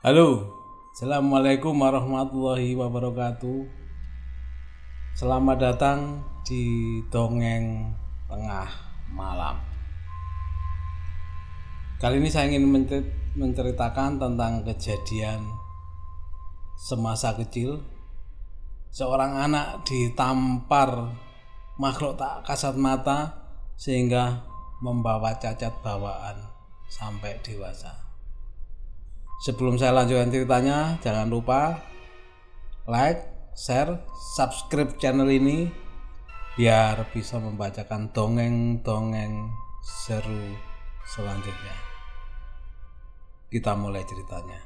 Halo, Assalamualaikum warahmatullahi wabarakatuh. Selamat datang di Dongeng Tengah Malam. Kali ini saya ingin menceritakan tentang kejadian semasa kecil. Seorang anak ditampar makhluk tak kasat mata sehingga membawa cacat bawaan sampai dewasa Sebelum saya lanjutkan ceritanya, jangan lupa like, share, subscribe channel ini biar bisa membacakan dongeng-dongeng seru selanjutnya. Kita mulai ceritanya.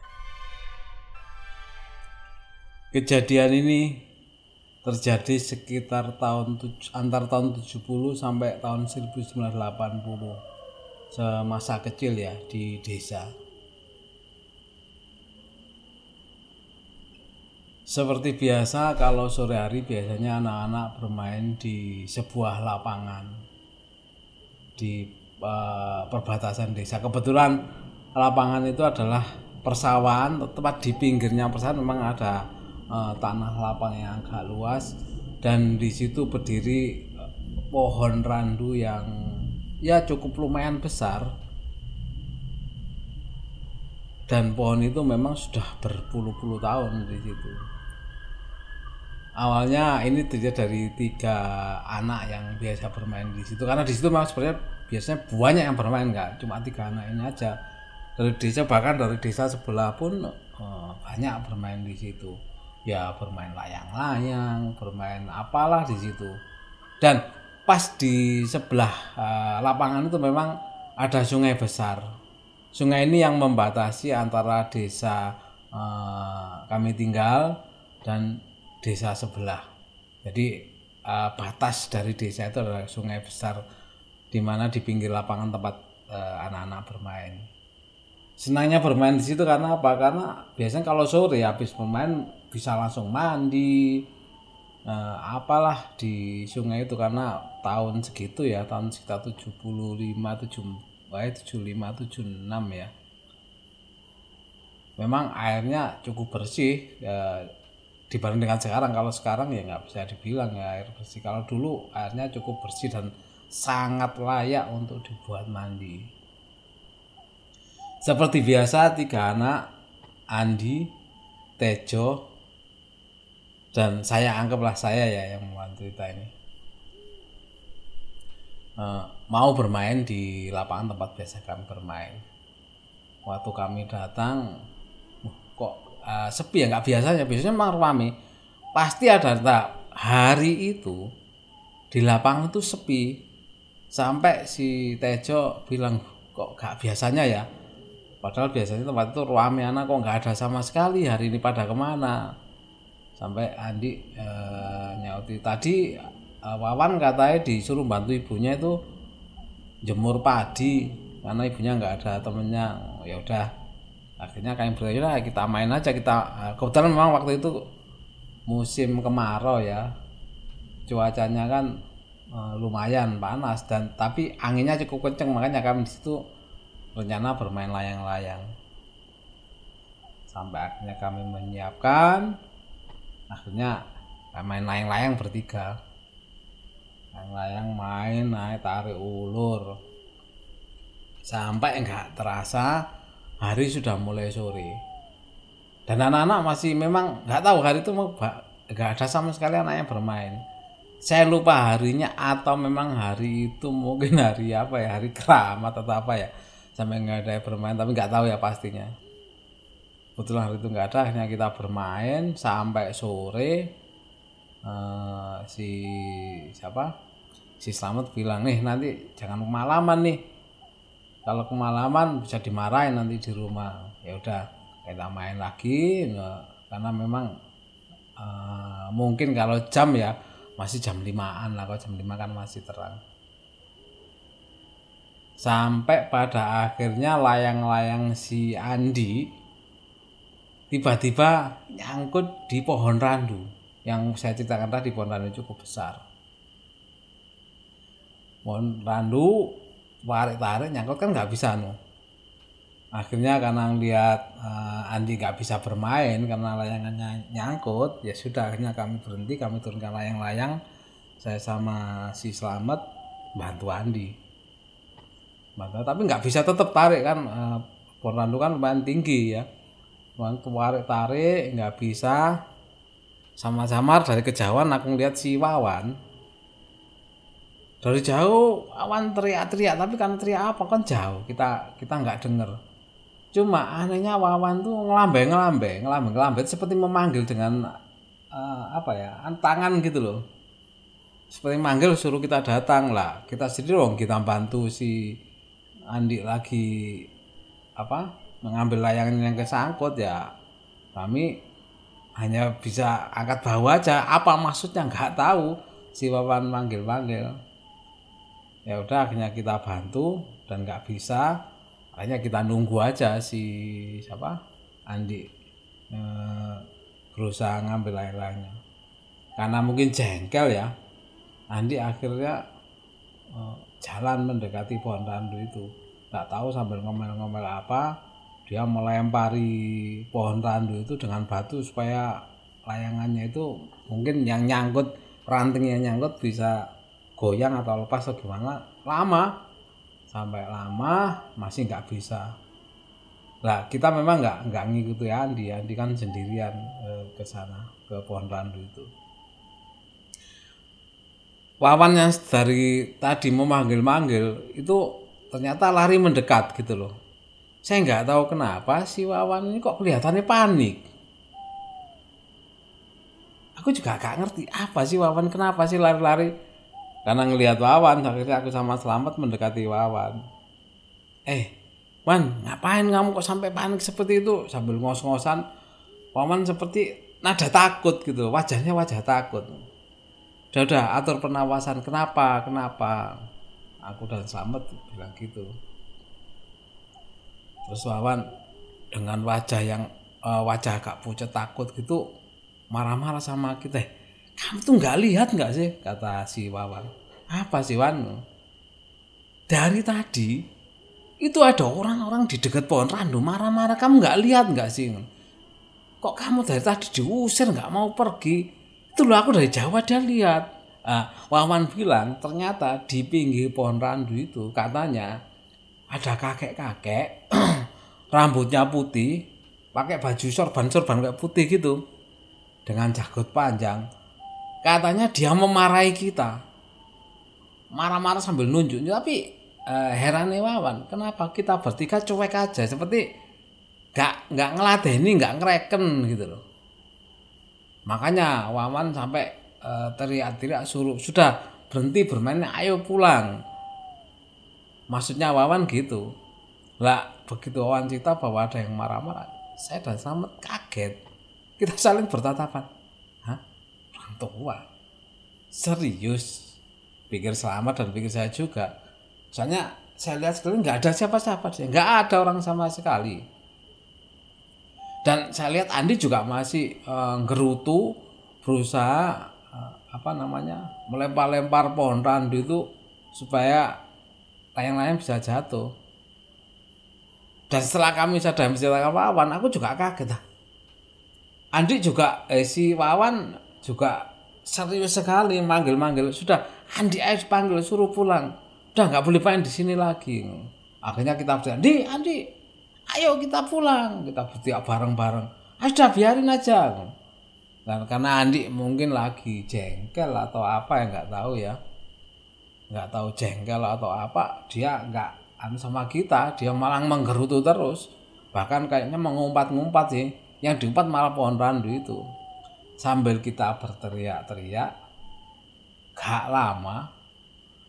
Kejadian ini terjadi sekitar tahun antar tahun 70 sampai tahun 1980 semasa kecil ya di desa Seperti biasa kalau sore hari biasanya anak-anak bermain di sebuah lapangan di uh, perbatasan desa. Kebetulan lapangan itu adalah persawahan, tepat di pinggirnya persawahan memang ada uh, tanah lapang yang agak luas. Dan di situ berdiri uh, pohon randu yang ya cukup lumayan besar. Dan pohon itu memang sudah berpuluh-puluh tahun di situ awalnya ini terjadi dari tiga anak yang biasa bermain di situ. Karena di situ memang sebenarnya biasanya banyak yang bermain nggak cuma tiga anak ini aja. Dari desa bahkan dari desa sebelah pun oh, banyak bermain di situ. Ya bermain layang-layang bermain apalah di situ. Dan pas di sebelah uh, lapangan itu memang ada sungai besar. Sungai ini yang membatasi antara desa uh, kami tinggal dan desa sebelah. Jadi uh, batas dari desa itu adalah sungai besar di mana di pinggir lapangan tempat uh, anak-anak bermain. Senangnya bermain di situ karena apa? Karena biasanya kalau sore habis bermain bisa langsung mandi, uh, apalah di sungai itu karena tahun segitu ya tahun sekitar 75 7 75 76 ya memang airnya cukup bersih ya, dibanding dengan sekarang. Kalau sekarang ya nggak bisa dibilang ya air bersih. Kalau dulu airnya cukup bersih dan sangat layak untuk dibuat mandi. Seperti biasa tiga anak Andi Tejo dan saya anggaplah saya ya yang membuat cerita ini. Uh, mau bermain di lapangan tempat biasa kami bermain. Waktu kami datang uh, sepi ya nggak biasanya. Biasanya memang ramai pasti ada tak? Hari itu di lapangan itu sepi. Sampai si Tejo bilang kok gak biasanya ya? Padahal biasanya tempat itu ramai anak kok nggak ada sama sekali? Hari ini pada ke mana? Sampai Andi e, nyauti tadi e, Wawan katanya disuruh bantu ibunya itu jemur padi karena ibunya nggak ada temennya. Ya udah akhirnya kami berkira kita main aja kita eh, kebetulan memang waktu itu musim kemarau ya. Cuacanya kan uh, lumayan panas dan tapi anginnya cukup kenceng makanya kami di situ rencana bermain layang-layang. Sampai akhirnya kami menyiapkan akhirnya main layang-layang bertiga. Layang-layang main naik tarik ulur. Sampai enggak terasa hari sudah mulai sore. Dan anak-anak masih memang nggak tahu hari itu nggak ada sama sekali anak yang bermain. Saya lupa harinya atau memang hari itu mungkin hari apa ya hari keramat atau apa ya. Sampai nggak ada yang bermain tapi nggak tahu ya pastinya. Kebetulan hari itu nggak ada akhirnya kita bermain sampai sore. Uh, si siapa? Si Slamet bilang nih nanti jangan kemalaman nih kalau kemalaman bisa dimarahin nanti di rumah. Ya udah kita main lagi ya, karena memang uh, mungkin kalau jam ya masih jam limaan lah kalau jam lima kan masih terang. Sampai pada akhirnya layang-layang si Andi tiba-tiba nyangkut di pohon randu. Yang saya ceritakan tadi pohon randu cukup besar. Pohon randu tarik tarik nyangkut kan nggak bisa no akhirnya karena lihat uh, Andi nggak bisa bermain karena layangannya nyangkut ya sudah akhirnya kami berhenti kami turunkan layang-layang saya sama si Selamat bantu Andi. Bantu tapi nggak bisa tetap tarik kan uh, Portland kan lumayan tinggi ya. Bantu tarik tarik nggak bisa. Sama-sama dari kejauhan aku lihat si Wawan dari jauh. Awan teriak-teriak tapi kan teriak apa? Kan jauh. Kita kita nggak denger. Cuma anehnya Wawan tuh ngelambe ngelambe ngelambe ngelambe. Seperti memanggil dengan uh, apa ya tangan gitu loh. Seperti manggil suruh kita datang lah. Kita sendiri loh kita bantu si Andi lagi apa mengambil layangan yang kesangkut ya. Kami hanya bisa angkat bawah aja. Apa maksudnya? Nggak tahu. Si Wawan manggil-manggil ya udah akhirnya kita bantu dan nggak bisa. Hanya kita nunggu aja si siapa? Andi e, berusaha ngambil air lainnya karena mungkin jengkel ya. Andi akhirnya e, jalan mendekati pohon randu itu. Nggak tahu sambil ngomel-ngomel apa dia melempari pohon randu itu dengan batu supaya layangannya itu mungkin yang nyangkut ranting yang nyangkut bisa goyang atau lepas atau gimana lama. Sampai lama masih nggak bisa. Lah kita memang nggak nggak ngikuti Andi. Andi kan sendirian eh, ke sana ke pohon randu itu. Wawan yang dari tadi memanggil-manggil itu ternyata lari mendekat gitu loh. Saya nggak tahu kenapa si Wawan ini kok kelihatannya panik. Aku juga gak ngerti apa sih Wawan kenapa sih lari-lari karena ngelihat Wawan akhirnya aku sama Selamat mendekati Wawan. Eh Wan ngapain kamu kok sampai panik seperti itu? Sambil ngos-ngosan Wawan seperti nada takut gitu. Wajahnya wajah takut. Udah udah atur penawasan kenapa? Kenapa? Aku dan Selamat bilang gitu. Terus Wawan dengan wajah yang uh, wajah agak pucat takut gitu marah-marah sama kita kamu tuh nggak lihat nggak sih? Kata si Wawan. Apa sih Wan? Dari tadi itu ada orang-orang di dekat pohon randu marah-marah. Kamu nggak lihat nggak sih? Kok kamu dari tadi diusir nggak mau pergi? Itu loh aku dari Jawa dia lihat. Ah, Wawan bilang ternyata di pinggir pohon randu itu katanya ada kakek-kakek rambutnya putih pakai baju sorban sorban kayak putih gitu dengan jagot panjang katanya dia memarahi kita. Marah-marah sambil nunjuk. Tapi uh, heran Wawan kenapa kita bertiga cuek aja? Seperti nggak nggak ngeladeni nggak ngereken gitu loh. Makanya Wawan sampai uh, teriak-teriak suruh sudah berhenti bermain ayo pulang. Maksudnya Wawan gitu. Lah begitu Wawan cerita bahwa ada yang marah-marah saya dan Slamet kaget. Kita saling bertatapan tua. Serius. Pikir selamat dan pikir saya juga. Soalnya saya lihat sekali nggak ada siapa-siapa sih nggak ada orang sama sekali. Dan saya lihat Andi juga masih uh, gerutu berusaha uh, apa namanya melempar-lempar pohon randu itu supaya layang-layang bisa jatuh. Dan setelah kami sadar menceritakan Wawan aku juga kaget Andi juga eh, si Wawan juga serius sekali manggil-manggil sudah Andi ayo panggil suruh pulang. Udah nggak boleh main di sini lagi. Akhirnya kita bilang Andi Andi ayo kita pulang. Kita bertiak bareng-bareng ah, sudah biarin aja. Dan karena Andi mungkin lagi jengkel atau apa ya nggak tahu ya. Nggak tahu jengkel atau apa dia nggak anu sama kita dia malah menggerutu terus. Bahkan kayaknya mengumpat-ngumpat sih. Yang diumpat malah pohon randu itu sambil kita berteriak-teriak gak lama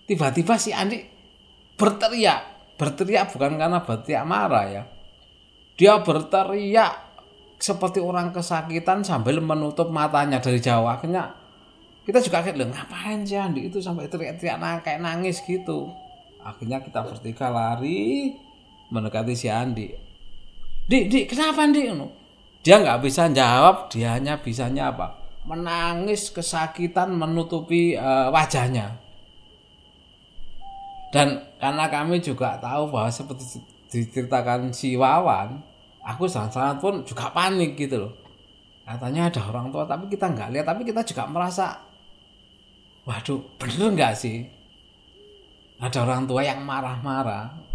tiba-tiba si Andi berteriak. Berteriak bukan karena berteriak marah ya. Dia berteriak seperti orang kesakitan sambil menutup matanya dari jauh. Akhirnya kita juga kaget loh ngapain sih Andi itu sampai teriak-teriak nang, kayak nangis gitu? Akhirnya kita bertiga lari mendekati si Andi. Di di kenapa Andi dia nggak bisa jawab dia hanya bisanya apa? Menangis kesakitan menutupi uh, wajahnya. Dan karena kami juga tahu bahwa seperti diceritakan si Wawan aku sangat-sangat pun juga panik gitu loh. Katanya ada orang tua tapi kita nggak lihat tapi kita juga merasa waduh bener nggak sih? Ada orang tua yang marah-marah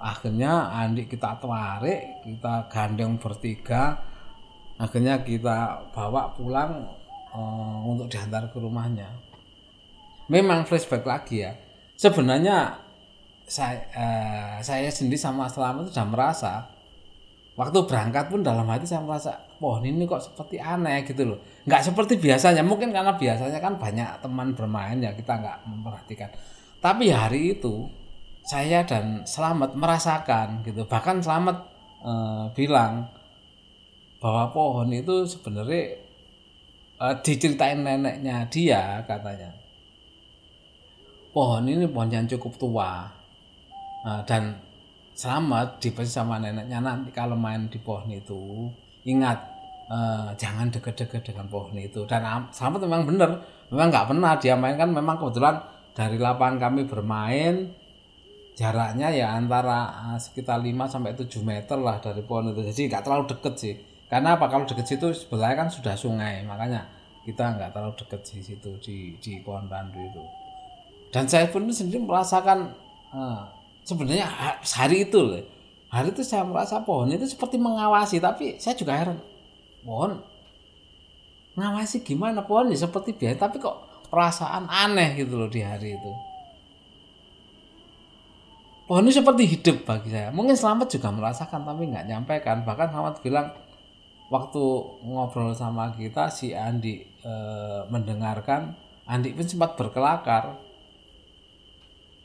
akhirnya Andi kita tarik kita gandeng bertiga. Akhirnya kita bawa pulang uh, untuk diantar ke rumahnya. Memang flashback lagi ya. Sebenarnya saya uh, saya sendiri sama Selamat sudah merasa waktu berangkat pun dalam hati saya merasa wah ini kok seperti aneh gitu loh. Nggak seperti biasanya. Mungkin karena biasanya kan banyak teman bermain ya kita nggak memperhatikan. Tapi hari itu saya dan Selamat merasakan gitu. Bahkan Selamat uh, bilang bahwa pohon itu sebenarnya uh, diceritain neneknya dia katanya. Pohon ini pohon yang cukup tua Nah, dan selamat dipesi sama neneknya nanti kalau main di pohon itu. Ingat uh, jangan deket-deket dengan pohon itu. Dan selamat memang benar. Memang nggak pernah dia main kan memang kebetulan dari lapangan kami bermain jaraknya ya antara uh, sekitar 5 sampai 7 meter lah dari pohon itu. Jadi nggak terlalu deket sih. Karena apa? Kalau deket situ sebelahnya kan sudah sungai makanya kita nggak terlalu deket di situ di di pohon randu itu. Dan saya pun sendiri merasakan uh, sebenarnya hari itu loh hari itu saya merasa pohon itu seperti mengawasi tapi saya juga heran pohon ngawasi gimana? Pohon ya seperti biasa tapi kok perasaan aneh gitu loh di hari itu pohon ini seperti hidup bagi saya. Mungkin selamat juga merasakan tapi nggak nyampaikan bahkan selamat bilang waktu ngobrol sama kita si Andi e, mendengarkan Andi pun sempat berkelakar.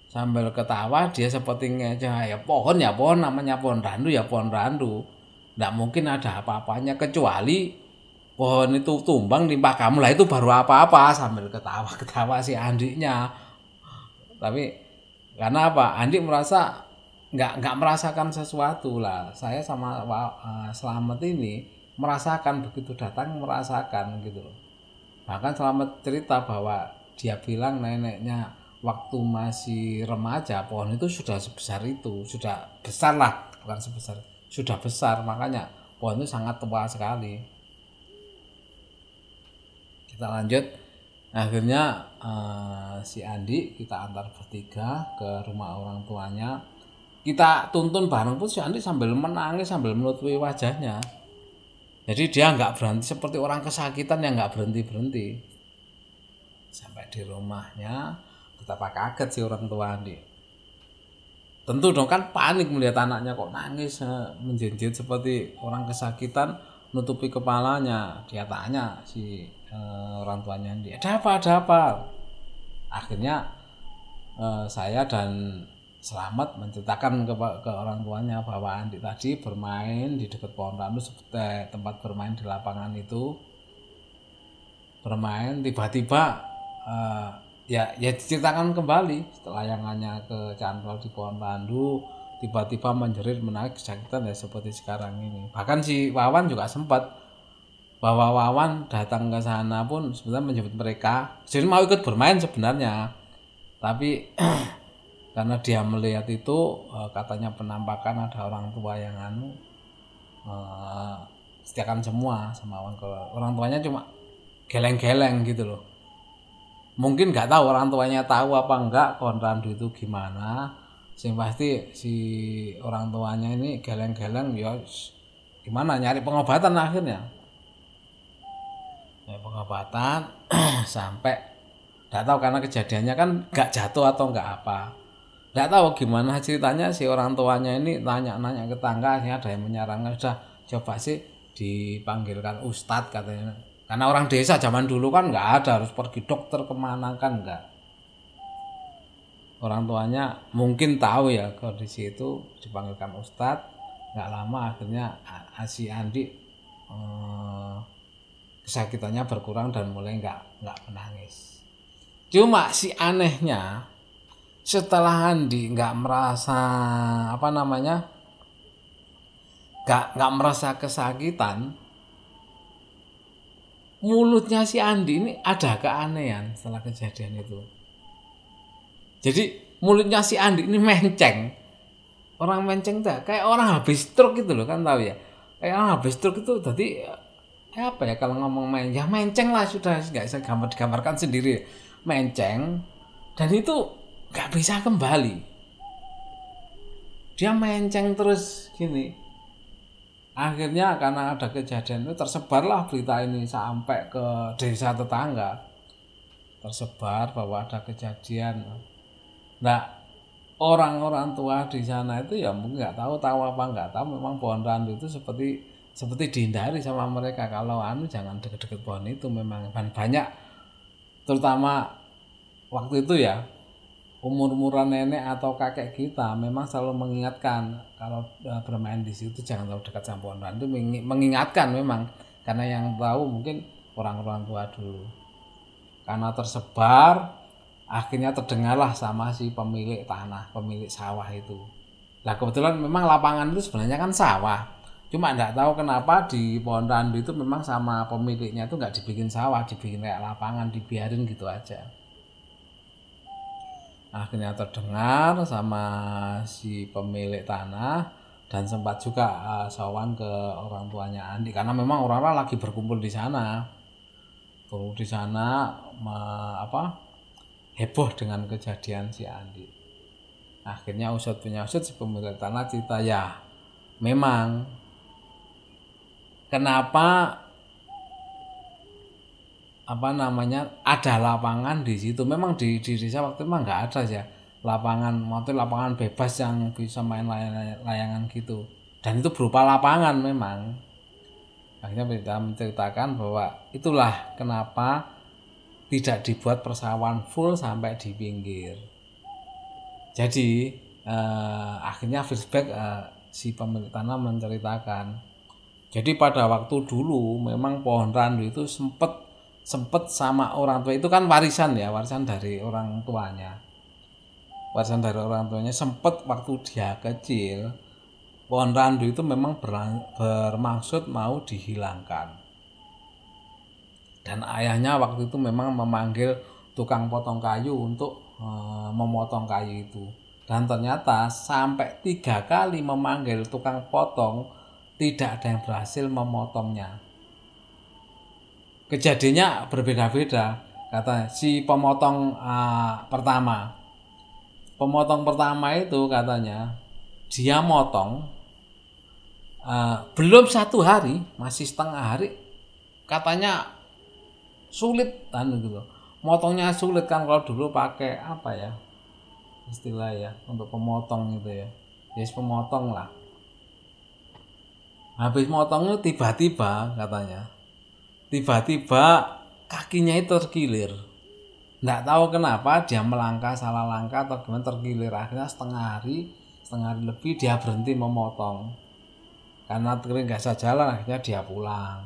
Sambil ketawa dia seperti ya pohon ya pohon namanya pohon randu ya pohon randu. Tidak mungkin ada apa-apanya kecuali pohon itu tumbang nimpah kamu lah itu baru apa-apa. Sambil ketawa-ketawa si Andinya. Tapi karena apa? Andi merasa nggak nggak merasakan sesuatu lah. Saya sama uh, Selamat ini merasakan begitu datang merasakan gitu bahkan Selamat cerita bahwa dia bilang neneknya waktu masih remaja pohon itu sudah sebesar itu sudah besar lah bukan sebesar sudah besar. Makanya pohon itu sangat tua sekali. Kita lanjut akhirnya uh, si Andi kita antar bertiga ke rumah orang tuanya. Kita tuntun bareng pun si Andi sambil menangis sambil menutupi wajahnya. Jadi dia nggak berhenti seperti orang kesakitan yang nggak berhenti berhenti sampai di rumahnya betapa kaget sih orang tua Andi. Tentu dong kan panik melihat anaknya kok nangis eh, menjinjit seperti orang kesakitan nutupi kepalanya. Dia tanya si uh, orang tuanya Andi. Ada apa ada apa? Akhirnya uh, saya dan Selamat menceritakan ke, ke orang tuanya bahwa Andi tadi bermain di dekat pohon randu seperti tempat bermain di lapangan itu. Bermain tiba-tiba uh, ya ya diceritakan kembali setelah layangannya ke cantol di pohon randu tiba-tiba menjerit menarik kesakitan ya seperti sekarang ini. Bahkan si Wawan juga sempat bahwa Wawan datang ke sana pun sebenarnya menyebut mereka. Jadi mau ikut bermain sebenarnya. Tapi karena dia melihat itu eh, katanya penampakan ada orang tua yang anu uh, setiakan semua sama Wawan orang tuanya cuma geleng-geleng gitu loh. Mungkin nggak tahu orang tuanya tahu apa enggak konrandu itu gimana. Sing pasti si orang tuanya ini geleng-geleng ya gimana nyari pengobatan akhirnya ya pengobatan sampai nggak tahu karena kejadiannya kan nggak jatuh atau nggak apa nggak tahu gimana ceritanya si orang tuanya ini nanya-nanya ke tangga ada yang menyarankan sudah coba sih dipanggilkan ustadz katanya karena orang desa zaman dulu kan nggak ada harus pergi dokter ke mana kan nggak. Orang tuanya mungkin tahu ya kondisi itu dipanggilkan ustadz. Nggak lama akhirnya si Andi eh, kesakitannya berkurang dan mulai nggak nggak menangis. Cuma si anehnya setelah Andi nggak merasa apa namanya nggak nggak merasa kesakitan mulutnya si Andi ini ada keanehan setelah kejadian itu. Jadi mulutnya si Andi ini menceng. orang menceng tuh kayak orang habis stroke gitu loh kan tahu ya kayak orang habis stroke itu tadi ya apa ya kalau ngomong main ya menceng lah sudah. Nggak bisa gambar digambarkan sendiri. Menceng dan itu nggak bisa kembali. Dia menceng terus gini. Akhirnya karena ada kejadian itu tersebarlah berita ini sampai ke desa tetangga. Tersebar bahwa ada kejadian. Nah orang-orang tua di sana itu ya mungkin nggak tahu tahu apa nggak tahu. Memang pohon randu itu seperti seperti dihindari sama mereka. Kalau anu jangan deket-deket pohon itu. Memang banyak. Terutama waktu itu ya umur-umuran nenek atau kakek kita memang selalu mengingatkan kalau uh, bermain di situ jangan terlalu dekat sama pohon. Itu mengingatkan memang. Karena yang tahu mungkin orang-orang tua dulu. Karena tersebar akhirnya terdengarlah sama si pemilik tanah pemilik sawah itu. Nah kebetulan memang lapangan itu sebenarnya kan sawah cuma nggak tahu kenapa di pohon randu itu memang sama pemiliknya itu nggak dibikin sawah dibikin kayak lapangan dibiarin gitu aja. Akhirnya terdengar sama si pemilik tanah dan sempat juga uh, sawan ke orang tuanya Andi. Karena memang orang-orang lagi berkumpul di sana. Berkumpul di sana me, apa heboh dengan kejadian si Andi. Akhirnya usut punya usut si pemilik tanah cerita ya memang kenapa apa namanya ada lapangan di situ? Memang di di desa waktu itu memang nggak ada ya. Lapangan waktu lapangan bebas yang bisa main layangan, layangan gitu. Dan itu berupa lapangan memang. Akhirnya kita menceritakan bahwa itulah kenapa tidak dibuat persawahan full sampai di pinggir. Jadi eh, akhirnya feedback eh, si pemilik tanah menceritakan jadi pada waktu dulu memang pohon randu itu sempat sempet sama orang tua. Itu kan warisan ya warisan dari orang tuanya. Warisan dari orang tuanya. Sempet waktu dia kecil pohon randu itu memang bermaksud mau dihilangkan. Dan ayahnya waktu itu memang memanggil tukang potong kayu untuk e, memotong kayu itu. Dan ternyata sampai tiga kali memanggil tukang potong tidak ada yang berhasil memotongnya. Kejadiannya berbeda-beda. Kata si pemotong uh, pertama. Pemotong pertama itu katanya dia motong uh, belum satu hari masih setengah hari katanya sulit kan gitu. Motongnya sulit kan kalau dulu pakai apa ya istilah ya untuk pemotong gitu ya. Yes pemotong lah habis motongnya tiba-tiba katanya. Tiba-tiba kakinya itu terkilir. Nggak tahu kenapa dia melangkah salah langkah atau gimana terkilir. Akhirnya setengah hari setengah hari lebih dia berhenti memotong. Karena kering gak bisa jalan akhirnya dia pulang.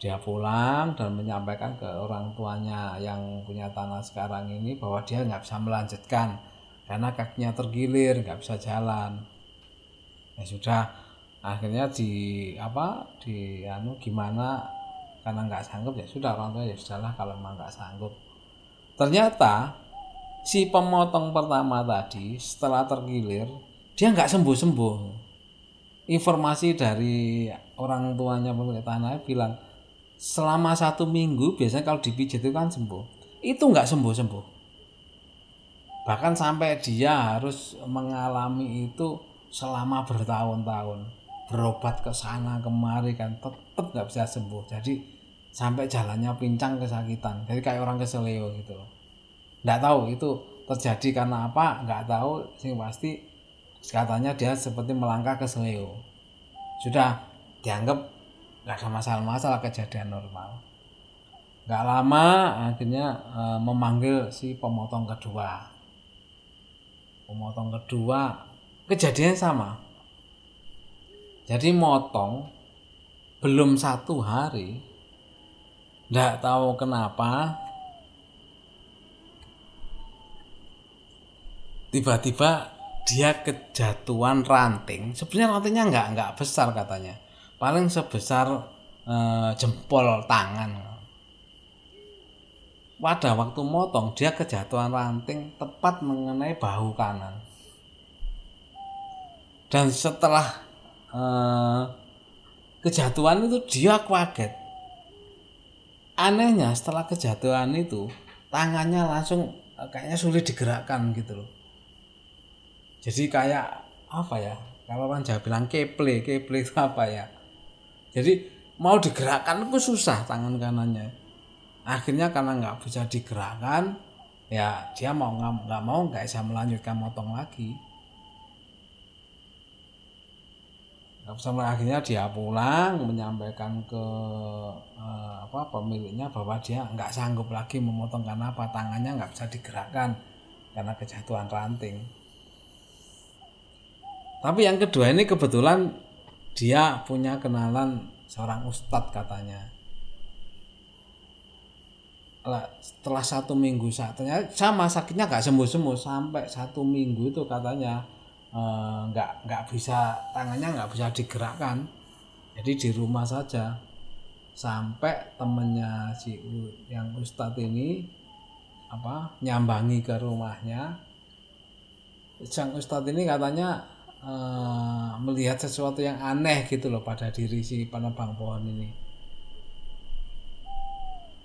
Dia pulang dan menyampaikan ke orang tuanya yang punya tanah sekarang ini bahwa dia nggak bisa melanjutkan. Karena kakinya tergilir nggak bisa jalan. Ya sudah akhirnya di apa di anu gimana karena nggak sanggup ya sudah orang tua ya sudahlah kalau memang nggak sanggup. Ternyata si pemotong pertama tadi setelah tergilir dia nggak sembuh sembuh informasi dari orang tuanya pemilik tanah bilang selama satu minggu biasanya kalau dipijit itu kan sembuh. Itu nggak sembuh sembuh bahkan sampai dia harus mengalami itu selama bertahun-tahun berobat ke sana kemari kan tetep nggak bisa sembuh. Jadi sampai jalannya pincang kesakitan. Jadi kayak orang keseleo gitu nggak tahu itu terjadi karena apa nggak tahu. Sih pasti katanya dia seperti melangkah ke seleo. Sudah dianggap nggak ada masalah-masalah kejadian normal. Nggak lama akhirnya e, memanggil si pemotong kedua. Pemotong kedua kejadian sama jadi motong belum satu hari nggak tahu kenapa tiba-tiba dia kejatuhan ranting. Sebenarnya rantingnya nggak nggak besar katanya. Paling sebesar eh, jempol tangan. Pada waktu motong dia kejatuhan ranting tepat mengenai bahu kanan. Dan setelah uh, kejatuhan itu dia kaget. Anehnya setelah kejatuhan itu tangannya langsung eh, kayaknya sulit digerakkan gitu loh. Jadi kayak apa ya kalau orang Jawa bilang keple keple itu apa ya? Jadi mau digerakkan itu susah tangan kanannya. Akhirnya karena nggak bisa digerakkan ya dia mau nggak mau nggak bisa melanjutkan motong lagi sampai akhirnya dia pulang menyampaikan ke eh, apa pemiliknya bahwa dia nggak sanggup lagi memotong karena apa tangannya nggak bisa digerakkan karena kejatuhan ranting. Tapi yang kedua ini kebetulan dia punya kenalan seorang ustadz katanya. Setelah satu minggu saatnya sama sakitnya nggak sembuh sembuh sampai satu minggu itu katanya nggak uh, nggak bisa tangannya nggak bisa digerakkan. Jadi di rumah saja. Sampai temennya si yang ustadz ini apa nyambangi ke rumahnya. Sang ustadz ini katanya uh, melihat sesuatu yang aneh gitu loh pada diri si penebang pohon ini.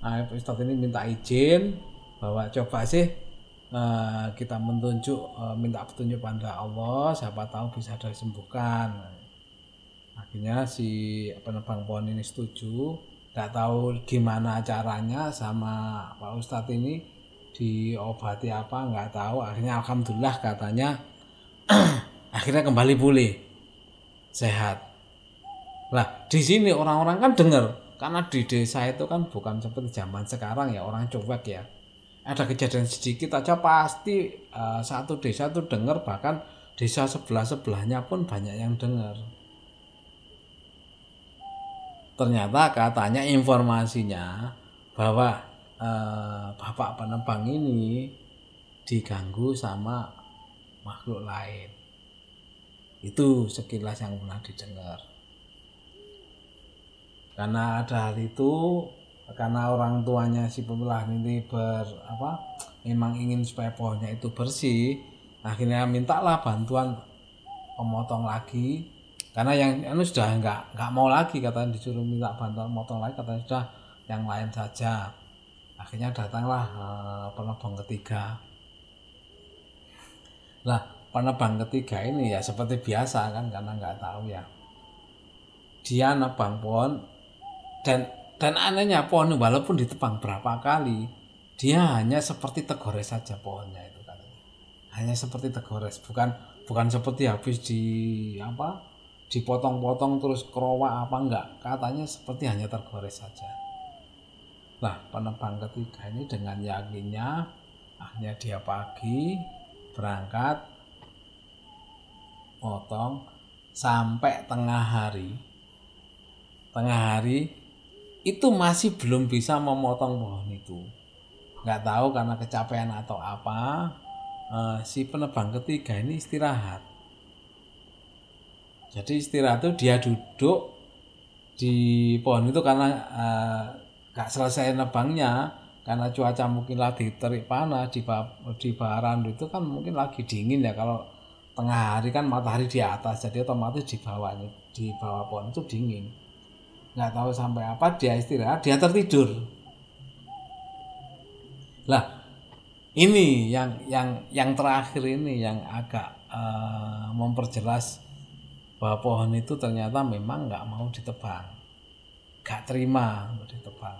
Nah, ustadz ini minta izin bahwa coba sih uh, kita menunjuk uh, minta petunjuk pada Allah siapa tahu bisa disembuhkan. Akhirnya si penebang pohon ini setuju. Nggak tahu gimana caranya sama Pak Ustadz ini diobati apa nggak tahu. Akhirnya alhamdulillah katanya akhirnya kembali pulih sehat. Lah di sini orang-orang kan dengar karena di desa itu kan bukan seperti zaman sekarang ya orang cuek ya ada kejadian sedikit aja pasti uh, satu desa tuh dengar bahkan desa sebelah sebelahnya pun banyak yang dengar ternyata katanya informasinya bahwa uh, bapak penebang ini diganggu sama makhluk lain. Itu sekilas yang pernah didengar. Karena ada hal itu karena orang tuanya si pemilah ini ber apa memang ingin supaya pohonnya itu bersih akhirnya mintalah bantuan pemotong lagi. Karena yang anu sudah nggak nggak mau lagi katanya disuruh minta bantuan motong lagi katanya sudah yang lain saja. Akhirnya datanglah uh, penebang ketiga. Lah penebang ketiga ini ya seperti biasa kan karena nggak tahu ya. Dia nebang pohon dan dan anehnya pohon walaupun ditebang berapa kali, dia hanya seperti tegores saja pohonnya itu katanya. Hanya seperti tegores, bukan bukan seperti habis di apa dipotong-potong terus kerowa apa enggak. Katanya seperti hanya tergores saja. Nah, penebang ketiga ini dengan yakinnya akhirnya dia pagi berangkat potong sampai tengah hari. Tengah hari itu masih belum bisa memotong pohon itu. Nggak tahu karena kecapean atau apa. Uh, si penebang ketiga ini istirahat. Jadi istirahat itu dia duduk di pohon itu karena uh, gak selesai nebangnya. Karena cuaca mungkin lagi terik panas di di baran itu kan mungkin lagi dingin ya. Kalau tengah hari kan matahari di atas jadi otomatis di bawahnya di bawah pohon itu dingin nggak tahu sampai apa dia istirahat dia tertidur. Lah ini yang yang yang terakhir ini yang agak uh, memperjelas bahwa pohon itu ternyata memang nggak mau ditebang. Nggak terima untuk ditebang.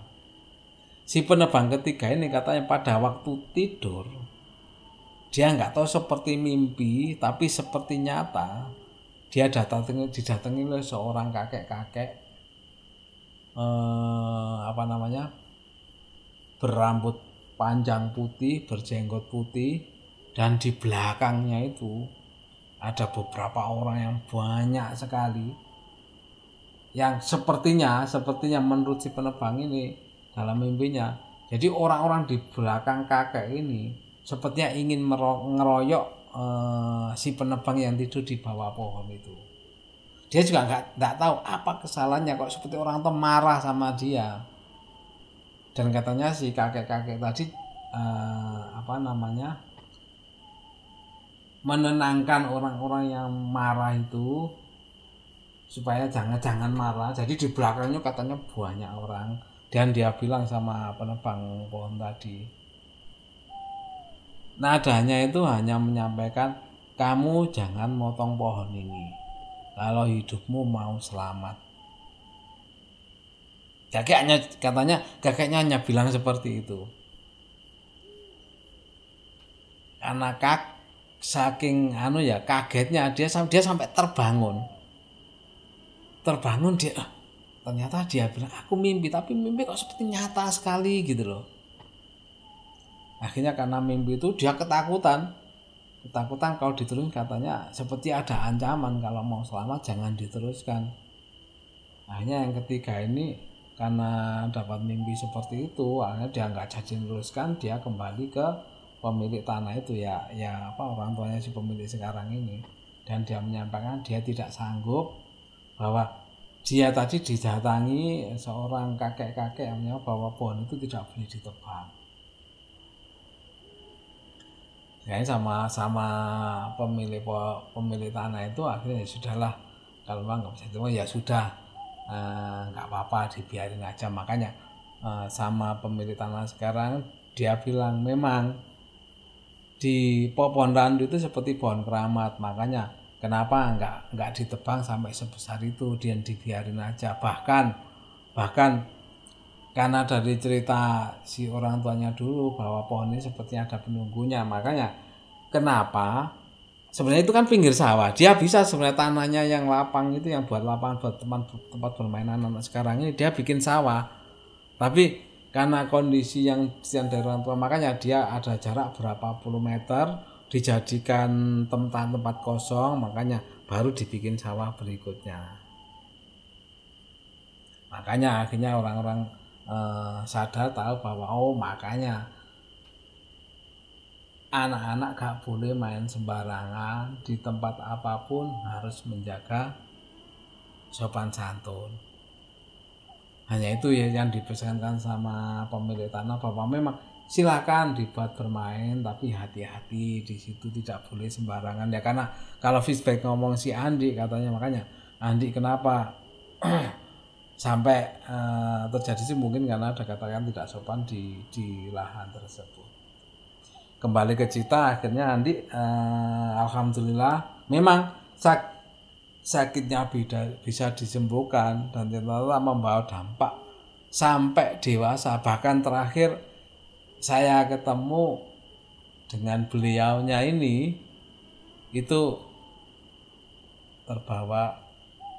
Si penebang ketiga ini katanya pada waktu tidur dia nggak tahu seperti mimpi tapi seperti nyata dia datang didatangi oleh seorang kakek-kakek eh, apa namanya berambut panjang putih berjenggot putih dan di belakangnya itu ada beberapa orang yang banyak sekali. Yang sepertinya sepertinya menurut si penebang ini dalam mimpinya jadi orang-orang di belakang kakek ini sepertinya ingin ngeroyok uh, si penebang yang tidur di bawah pohon itu dia juga nggak nggak tahu apa kesalahannya kok seperti orang tuh marah sama dia. Dan katanya si kakek-kakek tadi uh, apa namanya menenangkan orang-orang yang marah itu supaya jangan jangan marah. Jadi di belakangnya katanya banyak orang. Dan dia bilang sama penebang pohon tadi nadanya itu hanya menyampaikan kamu jangan motong pohon ini kalau hidupmu mau selamat. Kakeknya katanya kakeknya hanya bilang seperti itu. Karena kak saking anu ya kagetnya dia dia sampai terbangun. Terbangun dia ternyata dia bilang aku mimpi tapi mimpi kok seperti nyata sekali gitu loh. Akhirnya karena mimpi itu dia ketakutan ketakutan kalau diterus katanya seperti ada ancaman kalau mau selamat jangan diteruskan akhirnya yang ketiga ini karena dapat mimpi seperti itu akhirnya dia nggak jadi teruskan dia kembali ke pemilik tanah itu ya ya apa orang tuanya si pemilik sekarang ini dan dia menyampaikan dia tidak sanggup bahwa dia tadi didatangi seorang kakek-kakek yang bahwa pohon itu tidak boleh ditebang. Ya sama sama pemilik pemilik tanah itu akhirnya ya sudahlah. Kalau memang nggak bisa ditebang ya sudah. Eh, nggak eh, apa-apa dibiarin aja. Makanya eh, sama pemilik tanah sekarang dia bilang memang di pohon randu itu seperti pohon keramat. Makanya Kenapa nggak nggak ditebang sampai sebesar itu? Dan dibiarin aja. Bahkan bahkan karena dari cerita si orang tuanya dulu bahwa pohon ini seperti ada penunggunya makanya kenapa? Sebenarnya itu kan pinggir sawah. Dia bisa sebenarnya tanahnya yang lapang itu yang buat lapangan buat tempat tempat bermain anak, sekarang ini dia bikin sawah. Tapi karena kondisi yang yang dari orang tua makanya dia ada jarak berapa puluh meter dijadikan tempat-tempat kosong makanya baru dibikin sawah berikutnya. Makanya akhirnya orang-orang eh, sadar tahu bahwa oh makanya anak-anak gak boleh main sembarangan di tempat apa pun harus menjaga sopan santun. Hanya itu ya yang dipesankan sama pemilik tanah bahwa memang silakan dibuat bermain tapi hati-hati di situ tidak boleh sembarangan. Ya karena kalau feedback ngomong si Andi katanya makanya Andi kenapa sampai uh, terjadi sih mungkin karena ada katakan tidak sopan di di lahan tersebut. Kembali ke cita akhirnya Andi uh, alhamdulillah memang sak sakitnya beda, bisa disembuhkan dan ternyata membawa dampak sampai dewasa. Bahkan terakhir saya ketemu dengan beliaunya ini itu terbawa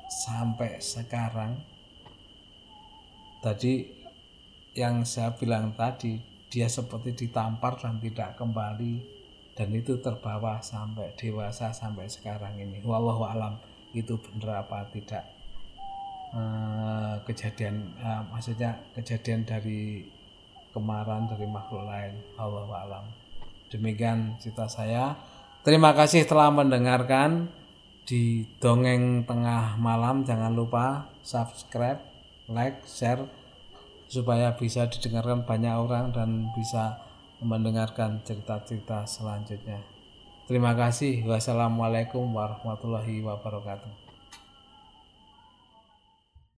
sampai sekarang tadi yang saya bilang tadi dia seperti ditampar dan tidak kembali dan itu terbawa sampai dewasa sampai sekarang ini wallahu alam itu benar apa tidak eh, kejadian eh, maksudnya kejadian dari kemarahan dari makhluk lain. Allah alam. Demikian cerita saya. Terima kasih telah mendengarkan di dongeng tengah malam. Jangan lupa subscribe, like, share supaya bisa didengarkan banyak orang dan bisa mendengarkan cerita-cerita selanjutnya. Terima kasih. Wassalamualaikum warahmatullahi wabarakatuh.